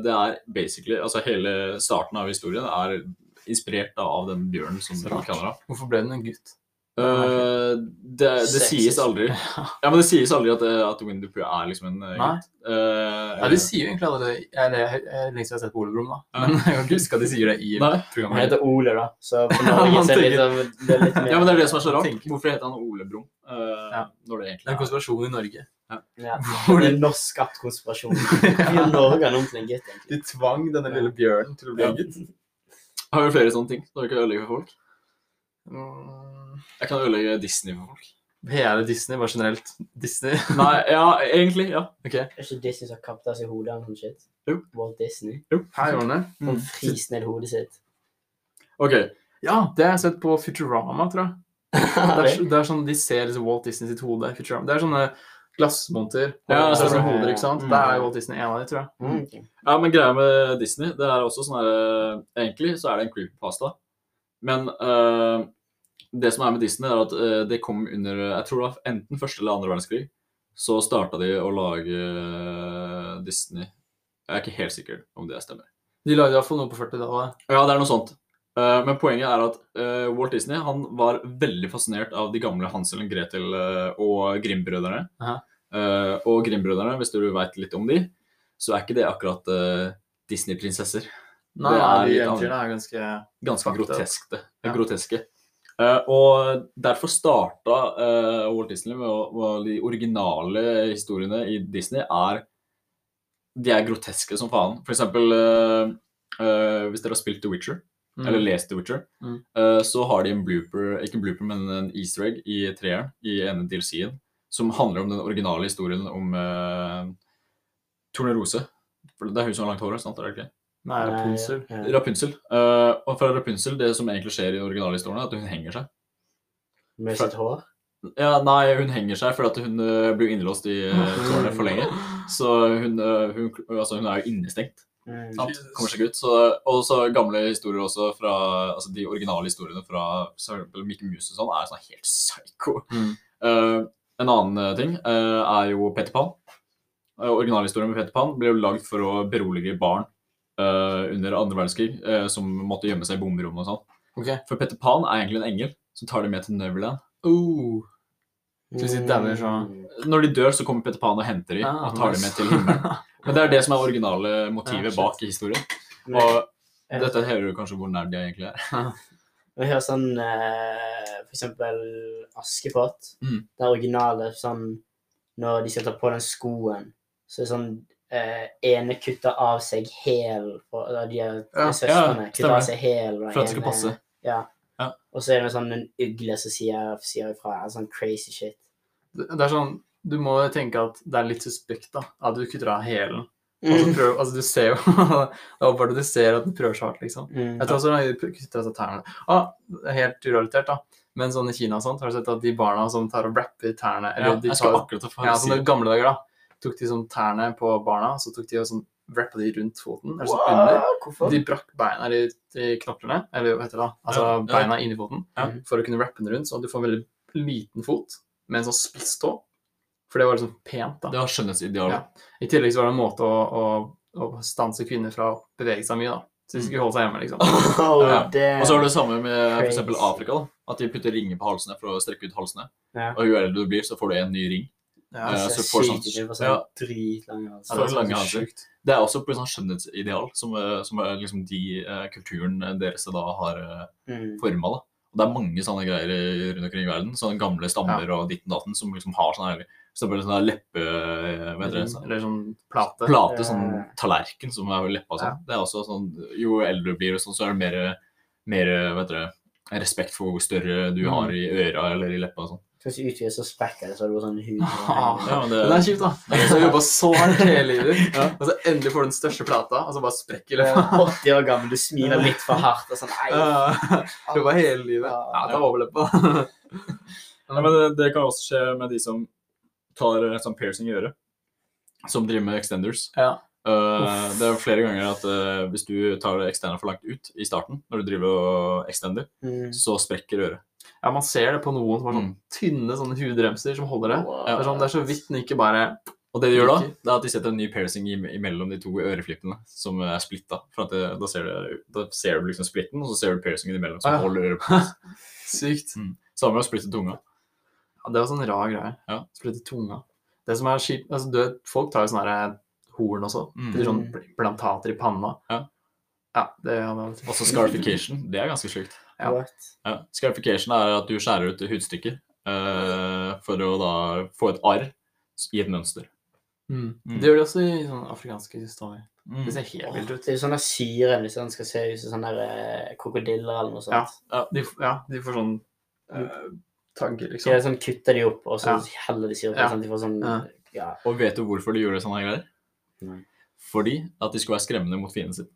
det er basically Altså hele starten av historien er inspirert da av den bjørnen som rart. kaller. Hvorfor ble den en gutt? Eh, det, det sies aldri. Ja, men det sies aldri at, eh, at Pooh er liksom en eh, gutt. Uh, Ja, de sier jo egentlig allerede det jeg jeg- lenge siden jeg har sett på Ole Brumm, da. Men jeg kan ikke huske at de sier det i Nei. Han heter Ole, da. Så for Ja, Norge man så er det litt, er litt mer Ja, men det er det som er så rart. Tenker- Hvorfor heter han Ole Brumm? Uh, Ja. Når det egentlig er en er konspirasjon i Norge. ja. Hvor Det er norsk skapt konspirasjon. Gjør Norge han om til en gutt, egentlig. de tvang denne lille bjørnen til å bli Ja. en gutt. Har vi flere sånne ting som vi ikke ødelegger for folk? Mm, Jeg kan ødelegge Disney for folk. Hele Disney, bare generelt. Disney. Nei, ja, egentlig. Ja. Ok. Er ikke Disney som har kappet av seg hodet av noe shit? Jo. Walt Disney. Her gjør han det. Han fris ned hodet sitt. OK. Ja, det har jeg sett på Futurama, tror jeg. Det er, det er sånn, De ser liksom Walt Disney sitt hode. Futurama. Det er sånne glassmonter. Ja, det er sånne hoder, ikke sant? Mm. Det er Walt Disney en av de, tror jeg. Mm. Ja, men greia med Disney, det er også sånn her eh, Egentlig så er det en creepypasta. Men uh, det som er med Disney, er at uh, det kom under Jeg tror det var enten første eller andre verdenskrig. Så starta de å lage eh, Disney Jeg er ikke helt sikker om det stemmer. De lagde iallfall noe på 40-tallet. Ja, det er noe sånt. Uh, men poenget er at uh, Walt Disney han var veldig fascinert av de gamle Hansel og Gretel uh, og Grimm-brødrene. -huh. Og Grimm-brødrene, hvis du veit litt om de, så er ikke det akkurat Disney-prinsesser. Nei, Det er de eventyrene er ganske Ganske groteske. Ja. groteske. Uh, og derfor starta uh, Walt Disney med å, de originale historiene i Disney er De er groteske som faen. For eksempel uh, eh, hvis dere har spilt The Witcher, Mm. eller lest The Witcher, Mm. eh, så har de en blooper, ikke en blooper, men en easter egg i treeren, i ene DLC-en, som handler om den originale historien om Tornerose. Det er hun som har langt hår, sant? Er det ikke? Nei, Rapunzel. Ja, ja. Rapunzel. Uh, og fra Rapunzel, det som egentlig skjer i originalhistorien, er at hun henger seg. Med sitt hår. Ja, nei, hun henger seg fordi at hun uh, blir innelåst i uh, tårnet for lenge. Så hun, uh, hun, altså, hun er jo innestengt. Mm. Kommer seg ikke ut. Så, og så gamle historier også fra altså De originale historiene fra for Mickey Mouse og sånn er sånn helt psycho. Mm. Uh, en annen ting eh, er jo Petter Pan. Uh, Originalhistorien med Petter Pan ble jo lagd for å berolige barn eh, under andre verdenskrig uh, som måtte gjemme seg i bomberom og sånn. Okay. For Peter Pan er egentlig en engel som tar dem med til Neverland. Oh. Så hvis så- Mm. Når de dør, så kommer Peter Pan og henter dem Ah, og tar dem med til himmelen. Men det er det som er originale motivet ja, bak i historien. Og dette hører du kanskje hvor nær de egentlig er. Vi hører sånn eh, For eksempel Askepott. Mm. Det originale sånn Når de skal ta på den skoen, så er det sånn eh, ene kutter av seg hæl og eller De er Ja, søstrene ja, kutter av seg hæl. og For at det skal passe. Ja. Ja. Og så er det sånn en ugle som sier, sier ifra. Sånn crazy shit. Det det er sånn Du må tenke at det er litt suspekt, da. At du kutter av hælen. Og så prøver- Altså, du ser jo Det er åpenbart at du ser at den prøver så hardt, liksom. Mm. Jeg tror også de kutter av seg tærne. Ah, helt urelatert, da. Men sånn i Kina og sånt, har du sett at de barna som tar og rapper tærne Ja, de tar, akkurat få ja, sånn gamle dager, da. Tok de sånn tærne på barna, så tok de og sånn rappa de rundt foten. Eller sånn under. Hvorfor? De brakk beina i, i knoklene, eller hva heter det da? Altså Ja, ja. beina inni foten, Ja. for å kunne rappe den rundt, så du får en veldig liten fot med en sånn spiss tå. For det var liksom pent, da. Det var skjønnhetsidealet. Ja. I tillegg så var det en måte å, å, å stanse kvinner fra å bevege seg mye, da. Så de skulle holde seg hjemme, liksom. Oh, Ja. Og så var det det samme med for eksempel Afrika. da. At de putter ringer på halsene for å strekke ut halsene. Ja. Og jo eldre du blir, så får du en ny ring. Ja, Eh, Så får sånn- det ja. dritlange Ja, altså. det er lange halser. Det er også på en sånn skjønnhetsideal som, eh, som er liksom de eh, kulturen deres da har uh, Mm. forma. Og det er mange sånne greier rundt omkring i verden. Sånne gamle stammer og ditten datten som liksom har sånn her for sånn leppe... Sånn, Eller sånn plate. plate, sånn tallerken som er leppa sånn. Det er også sånn Jo eldre du blir, sånn, så er det mer, mer vet dere, respekt for hvor større du Mm. har i øra eller i leppa og sånn. Hvis du utvider, så sprekker det, så er det bare sånn hud. Ah. Ja, Men det er kjipt, da. Så har jobba så hardt hele livet, Ja. og så endelig får du den største plata, og så bare sprekker det. er 80 år gammel, du smiler litt for hardt og sånn Nei. Jobba hele livet. Ja, det er overleppa. Ja, men det, det kan også skje med de som tar eh, sånn piercing i øret. Som driver med extenders. Ja. Uh, det er flere ganger at uh, hvis du tar extender for langt ut i starten, når du driver og extender, Mm. så sprekker øret. Ja, man ser det på noen som har sånn Mm. tynne sånne hudremser som holder det. Wow. Det er, sånn, det er så vidt den ikke bare Og det de gjør da, det er at de setter en ny piercing imellom de to øreflippene som er splitta. For det, da, ser du, da ser du liksom splitten, og så ser du piercingen imellom som Ah, ja. holder øret på Sykt. Sykt. Samme med å splitte tunga. Ja, det var sånn rar greie. Ja. Splitte tunga. Det som er kjipt altså, du vet, Folk tar jo sånne her horn også. Mm. Det blir sånn plantater i panna. Ja. Ja, det hadde Også scarification. Det er ganske sjukt. Ja. Ja. Scarification er at du skjærer ut hudstykker uh, for å da få et arr i et mønster. Mm. Mm. Det gjør de også i sånne afrikanske historier. Mm. Det ser helt vilt ut. Det er jo sånn syre hvis den skal se ut som sånne der, eh, krokodiller eller noe sånt. Ja. De, ja, de får sånn uh, tagger, liksom. Ja, sånn kutter de opp, og så Ja. heller de syre på, Ja. sånn de får sånn Ja. ja. Og vet du hvorfor de gjorde sånne greier? Nei. Fordi at de skulle være skremmende mot fienden sin.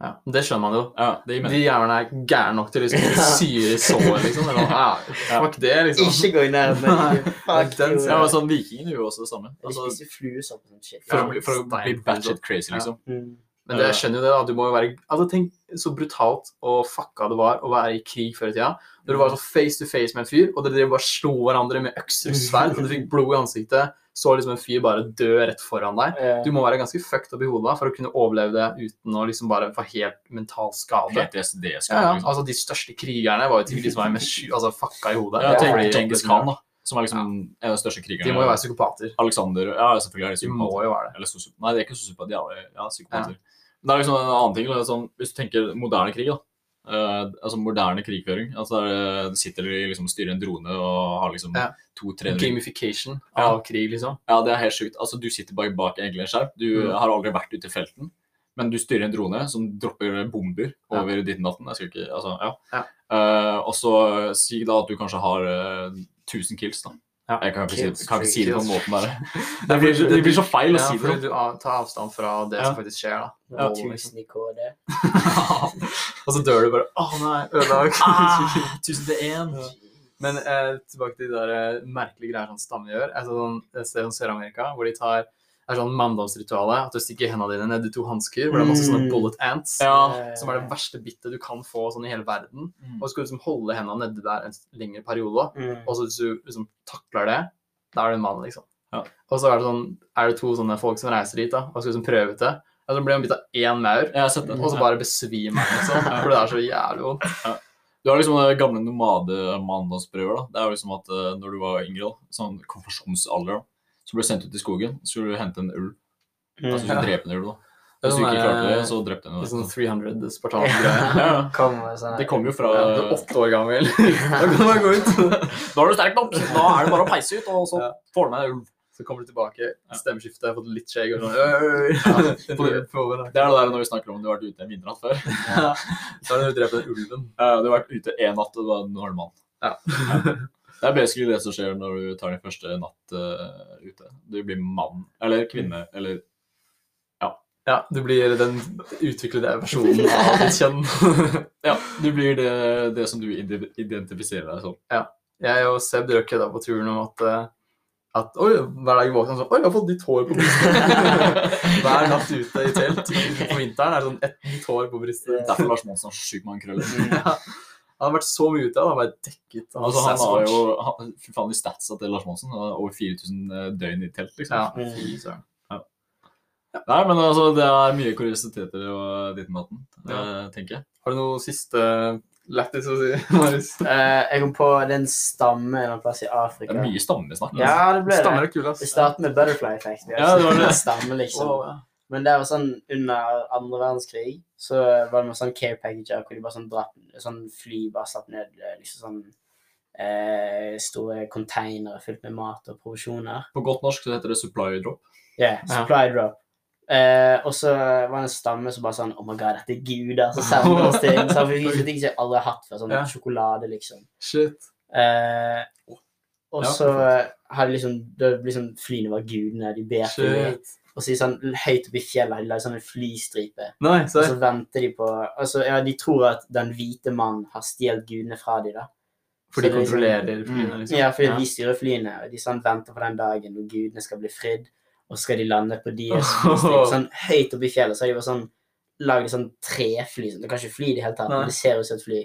Ja, det skjønner man jo. Ja, det gir De jævlene er gærne nok til å liksom syre i såret, liksom. Eller, ja, fuck det, liksom. Ikke gå i nærheten. Fuck den Ja, men sånn Vikingene gjorde også det samme. Altså, de flue og sånn shit. for, å bli, for å bli batshit crazy, liksom. Mm. Men det, jeg skjønner jo det, da. Du må jo være Altså, tenk så brutalt og fucka det var å være i krig før i tida. Når du var så face to face med en fyr, og dere bare slo hverandre med økser og sverd, og du fikk blod i ansiktet, så liksom en fyr bare dø rett foran deg. Ja. Du må være ganske fucked opp i hodet for å kunne overleve det uten å liksom bare få helt mental skade. PTSD Ja, skal ja. liksom. Altså, de største krigerne var jo de som var mest altså, fucka i hodet. Ja, Ja, tenk Genghis Khan, da. Som er liksom en av de største krigerne. De må jo være psykopater. Alexander Ja, selvfølgelig er de De må psykopater. jo være det. Eller Nei, de er ikke sosiopater, de er ja, psykopater. Men det er liksom en annen ting. Sånn, hvis du tenker moderne krig, da. Eh, altså moderne krigføring. Altså eh, sitter og liksom og styrer en drone og har liksom Ja. to-tre Gamification Ja. av krig, liksom. Ja, det er helt sjukt. Altså, du sitter bare bak egentlig en skjerm. Du Mm. har aldri vært ute i felten. Men du styrer en drone som dropper bomber Ja. over ditt natten. Jeg skal ikke, altså, ja. Ja. Uh, og så si da at du kanskje har uh, 1000 kills, da. Ja. Jeg kan ikke, si, kan ikke si det på den måte måten der. Det blir, det blir så feil å Ja, si det. fordi du tar avstand fra det Ja. som faktisk skjer, da. Ja, liksom. 1000 i KD. Og så dør du bare Å nei, ødelag. Ah, 1001. Ja. Men eh, tilbake til de der eh, merkelige greier som stammer gjør. Sånn, et sted som Sør-Amerika, hvor de tar det er sånn manndomsritualet, at du stikker hendene dine ned i to hansker, hvor det er masse sånne Mm. bullet ants, Ja. som er det verste bittet du kan få sånn i hele verden. Mm. Og så skal du liksom holde hendene nedi der en lengre periode, Mm. og så hvis du liksom takler det, da er du en mann, liksom. Ja. Og så er det sånn, er det to sånne folk som reiser dit, da, og skal liksom prøve ut det. Og så blir han bitt av én maur, og så bare besvimer han, liksom. For det er så jævlig vondt. Du har liksom de gamle nomade-manndomsprøver. da. Det er jo liksom at uh, når du var yngre, da, sånn konfirmasjonsalder, så ble du sendt ut i skogen, så skulle du hente en ulv. Mm. Altså du drepe en ulv. da. Hvis du ikke Sånn klarte det, så drepte jeg Sånn henne. 300 spartan-greie. Ja, sånn Det kom jo fra Ja, du er åtte år gammel. Da kan man gå ut. Da er du sterk nok! Da er det bare å peise ut, og så Ja. får du med deg ulv. Så kommer du tilbake, stemmeskiftet, har fått litt skjegg og sånn. ja, det- er det der når vi snakker om du har vært ute en vinternatt før. Ja. Da har du drept den ulven. Ja, du har vært ute én natt, og nå er du mann. Ja. Det er basically det som skjer når du tar din første natt uh, ute. Du blir mann. Eller kvinne. Eller Ja, ja. du blir den utviklede versjonen av ditt kjønn. Ja, du blir det, det som du identifiserer deg som. Ja. Jeg og Seb dere kødda på turen om at, eh, at Oi, hver dag jeg våkner sånn Oi, jeg har fått nytt hår på brystet. Hver natt ute i telt på vinteren er det sånn ett nytt hår på brystet. Derfor Lars Monsen har sjukt mange krøller. Ja. Han har vært så mye ute, han har vært dekket. av Altså, han har jo han, Fy faen, de statsa til Lars Monsen. Over 4000 døgn i telt, liksom. Ja, Mm. fy søren. Nei, men altså, det er mye kuriositeter og ditt og datten, eh, tenker jeg. Har du noe siste lættis å si, Marius? Eh, jeg kom på den stamme en eller annen plass i Afrika. Det er mye stammesnakk. Ja, det ble Stammer det. er kule, ass. Det startet med Butterfly Effect. vi Ja, det var det. Stamme, liksom. Oh, ja. Men det var sånn under andre verdenskrig, så var det noe sånn care packager hvor de bare sånn dratt sånn fly bare slapp ned eh, liksom sånn eh, store containere fylt med mat og provisjoner. På godt norsk så heter det supply drop. Yeah, supply drop. Eh, og så var det en stamme som bare sånn Oh my god, dette er guder som sender oss ting. Så vi fikk ting som jeg aldri har hatt før. Sånn Ja. sjokolade, liksom. Shit. Eh, og Ja, så hadde liksom, det liksom Flyene var gudene. De ber til. Og så sånn høyt oppe i fjellet de lagd sånn en flystripe. Nei, Og så venter de på Altså, ja, de tror at den hvite mannen har stjålet gudene fra dem, da. For de kontrollerer det er liksom- flyene, liksom. Ja, fordi de styrer flyene, og de sånn venter på den dagen hvor gudene skal bli fridd, og så skal de lande på de, flystripe. Sånn høyt oppe i fjellet så har de bare sånn lagd sånn trefly. Sånn. Det kan ikke fly i det hele tatt, Nei. men det ser ut som et fly.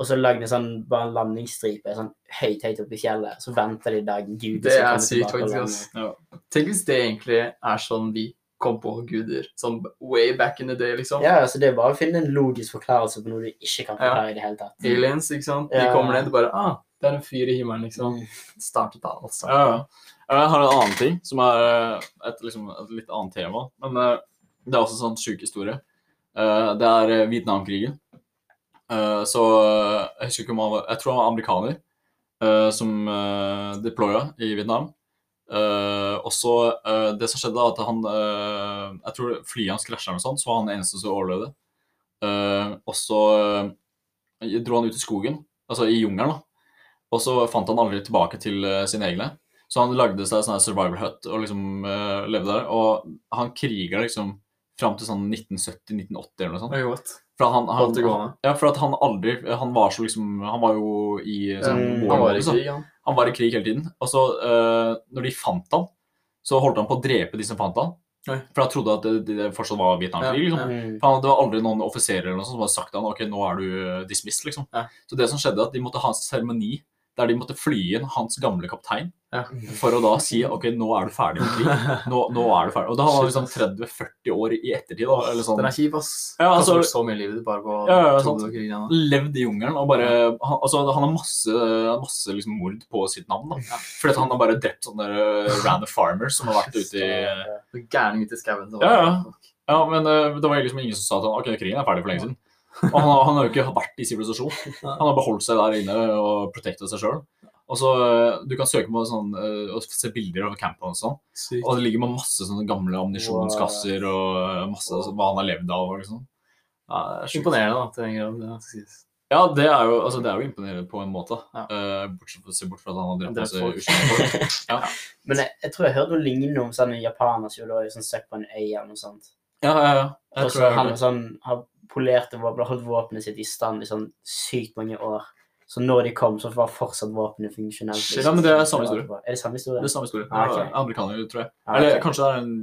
Og så lagde de sånn bare en landingsstripe sånn høyt, høyt oppe i fjellet. Så venter de dagen Gud Det er sykt, faktisk. Ja. Tenk hvis det egentlig er sånn vi kom på guder. Sånn way back in the day, liksom. Ja, altså det er bare å finne en logisk forklarelse på noe du ikke kan Ja. forklare i det hele tatt. Aliens, ikke sant. De Ja. kommer ned og bare Ah, det er en fyr i himmelen, liksom. Mm. Startet da, Altså. Ja, ja. Jeg har en annen ting, som er eh, et, liksom, et litt annet tema. Men eh, det er også en sånn sjuk historie. Eh, det er Vietnamkrigen. Eh, så eh, jeg husker ikke om han var Jeg tror han var amerikaner eh, som uh, deploya i Vietnam. Uh, og så uh, Det som skjedde, var at han uh, Jeg tror flyet hans krasja så var han den eneste som overlevde. Uh, og så dro han ut i skogen, altså i jungelen, da. Og så fant han aldri tilbake til sine egne. Så han lagde seg sånn survival hut og liksom levde der. Og han kriga liksom fram til sånn 1970-1980 eller noe sånt. For han, han, han, ja, for at han aldri Han var så liksom Han var jo i sånn, Mm, Han var i krig, han. Han var i krig hele tiden. Og så, uh, når de fant han, så holdt han på å drepe de som fant han. Oi. For han trodde at det, det fortsatt var Vietnamkrig. Liksom. ja. Mm. Det var aldri noen offiserer eller noe sånt som hadde sagt til han, ok, nå er du eh, dismissed. liksom. Ja. Så det som skjedde, at de måtte ha en seremoni der de måtte fly inn hans gamle kaptein Ja. for å da si ok, nå er du ferdig med krig. Nå, nå er du ferdig. Og da var han liksom 30-40 år i ettertid. da, eller sånn. Den er kjip, ass. Ja, altså- du så mye liv du bare på Ja, ja, krigen. da. Levd i jungelen og bare Han, altså, han har masse, masse liksom, mord på sitt navn. da. Fordi at han har bare drept sånne uh, random farmers som har vært ute i Gærning ute i skauen. Ja, ja. Ja, men uh, det var liksom ingen som sa at ok, krigen er ferdig for lenge siden. Og han, har- han har jo ikke vært i sivilisasjon. Han har beholdt seg der inne og protekta seg sjøl. Og så, uh, Du kan søke på sånn, uh, og se bilder av campen og sånn. Og det ligger med masse sånne gamle ammunisjonskasser og uh, masse altså, hva han har levd av. og liksom. Ja, det er. Imponerende, da, til en grad. Det skal sies. Ja, det er jo, altså, det er jo imponerende på en måte. Ja. Uh, bortsett se bort fra at han har drept masse uskyldige folk. Ja. Men jeg, jeg tror jeg hørte noe lignende om sånn japanere som gjorde sånn søk på en øy eller noe sånt. ja, ja, ja. Jeg Og tror så han sånn, har polert og holdt våpenet sitt i stand i sånn sykt mange år. Så når de kom, så var fortsatt våpenet funksjonelt. liksom. Ja, men det er samme historie. Er det samme historie? Det er samme historie. Ah, okay. Er Amerikaner, tror jeg. Ah, Eller kanskje det er en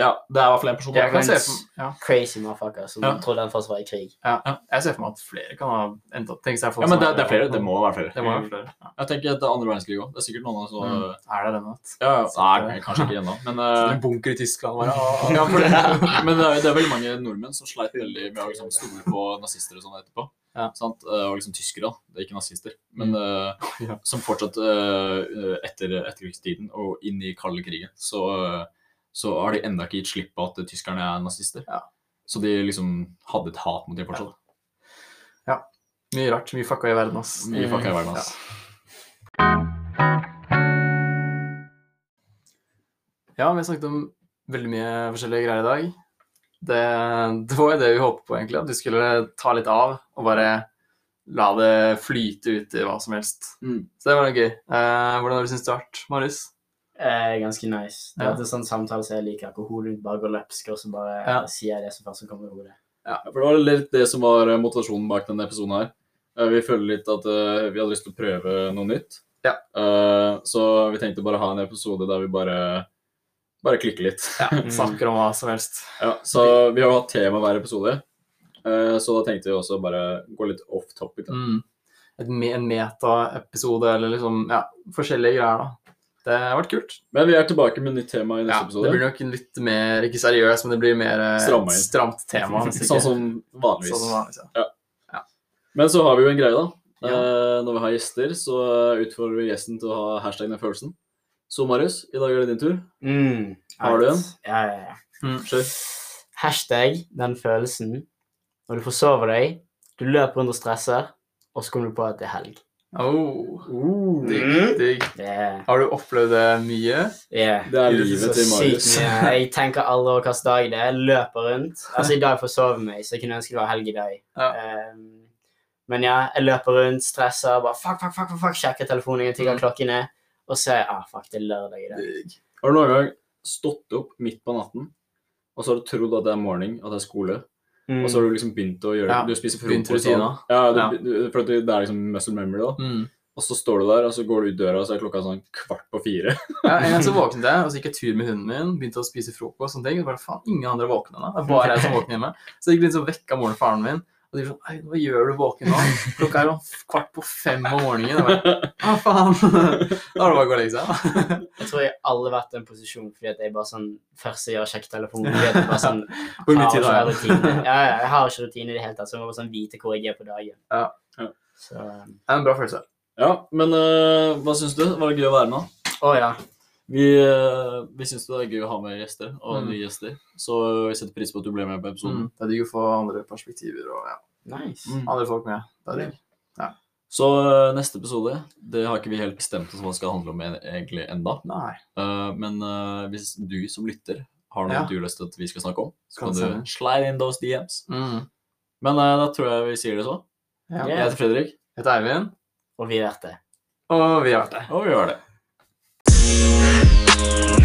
Ja, det er i hvert fall en person. Kan se for, ja. Crazy motherfucker som Ja. trodde han fortsatt var i krig. Ja. Jeg ser for meg at flere kan ha endt opp tenke seg for Ja, men det, det er flere. Det må være flere. Det må være flere. Ja. Jeg tenker etter andre verdenskrig òg. Det er sikkert noen av som Mm. Er det den, at- Ja, ja. Nei, kanskje ikke ennå. Men, uh... eh, en bunker i Tyskland bare, ja, for det, men det, er, det er veldig mange nordmenn som sleit veldig med å liksom, stole på nazister og sånn etterpå. Ja. Sant? Eh, Og liksom tyskere, da. Det er ikke nazister. Men eh, Ja. som fortsatt uh, etter etterkrigstiden og inn i kalde krigen, så, eh, så har de enda ikke gitt slipp på at tyskerne er nazister. Ja. Så de liksom hadde et hat mot dem fortsatt. Ja, Mye rart. Mye fucka i verden, ass. Mye fucka i verden, ass. Ja, vi har snakket om veldig mye forskjellige greier i dag. Det, det var jo det vi håpet på, egentlig. At vi skulle ta litt av og bare la det flyte ut i hva som helst. Mm. Så det var gøy. Eh, hvordan har du syntes det har vært, Marius? Eh, ganske nice. Det er ja. sånn samtale som jeg liker, hodet bare går løpsk, og så bare Ja. sier jeg det som først kommer i hodet. Ja, for det var litt det som var eh, motivasjonen bak denne episoden her. Eh, Vi føler litt at vi hadde lyst til å prøve noe nytt. Ja. Eh, Så vi tenkte bare ha en episode der vi bare, bare klikker litt. Ja. Snakker om hva som helst. Ja, så vi har jo hatt tema hver episode. Eh, Så da tenkte vi også bare gå litt off topic. Da. Mm. Et, en meta-episode, eller liksom Ja, forskjellige greier, da. Det har vært kult. Men vi er tilbake med nytt tema i neste Ja, det blir nok litt mer Ikke seriøst, men det blir mer eh, Strammet stramt tema. Sånn som vanligvis. Sånn som vanligvis, ja. Men så har vi jo en greie, da. Ja. Eh, når vi har gjester, så utfordrer vi gjesten til å ha hashtag den følelsen. Så Marius, i dag er det din tur. Mm, Har du en? Ja, ja, ja. Kjør. Hashtag den følelsen når du forsover deg, du løper rundt og stresser, og så kommer du på at det er helg. Oh, digg, Mm. digg. Er, Har du opplevd det mye? yeah. Det er livet til Marius. Jeg tenker aldri over hvilken dag det er. Løper rundt. Altså, i dag forsover jeg meg, så jeg kunne ønske det var helg i dag. Ja. Ehm, men ja, jeg løper rundt, stresser, bare fuck, fuck, fuck, fuck, fuck sjekker telefonen, tigger Mm. klokken er, og så er jeg, ah, fuck, det er lørdag i dag. Digg. Har du noen gang stått opp midt på natten, og så har du trodd at det er morgen, at det er skole, Mm. og så har du liksom begynt å gjøre Ja, Du spiser frokost. og- Ja, du, Ja. For det er liksom muscle memory, da. Mm. Og så står du der, og så går du ut døra, og så er klokka sånn kvart på fire. Ja, en gang så våknet jeg, og så gikk jeg tur med hunden min, begynte å spise frokost og sånne ting. Og bare, faen, ingen andre våkner da. Det er bare jeg som våkner hjemme. Så jeg gikk litt så vekk av moren og faren min. Og de er sånn, «Ei, hva gjør du våken nå? Klokka er jo kvart på fem om morgenen. Bare, ah, faen. Da er det bare å gå og legge seg. Jeg tror jeg har aldri vært i en posisjon fordi at jeg bare sånn først jeg gjør kjekk telefon, fordi jeg bare sånn Hvor mye har tid har jeg? rutine. Ja, ja, jeg har ikke rutine i det hele tatt, så jeg må bare sånn vite hvor jeg er på dagen. Ja. Ja. Så, um, Det er en bra følelse. Ja, men uh, hva syns du? Var det gøy å være med? å ja. Vi, øh, vi syns det er gøy å ha med gjester, og Mm. nye gjester. Så vi setter pris på at du ble med på episoden. Mm. Det er digg å få andre perspektiver og ja, Nice. Mm. andre folk med. Det er digg. Så øh, neste episode, det har ikke vi helt bestemt oss hva det skal handle om egentlig enda. Nei. Uh, men uh, hvis du som lytter har noe Ja. du har lyst til at vi skal snakke om, så Kan kan du slide in those DMs. Mm. Men uh, da tror jeg vi sier det så. Ja. Ja. Jeg heter Fredrik, Jeg heter Eivind, Og vi vet det. og vi har vært det. og vi har det. Bye.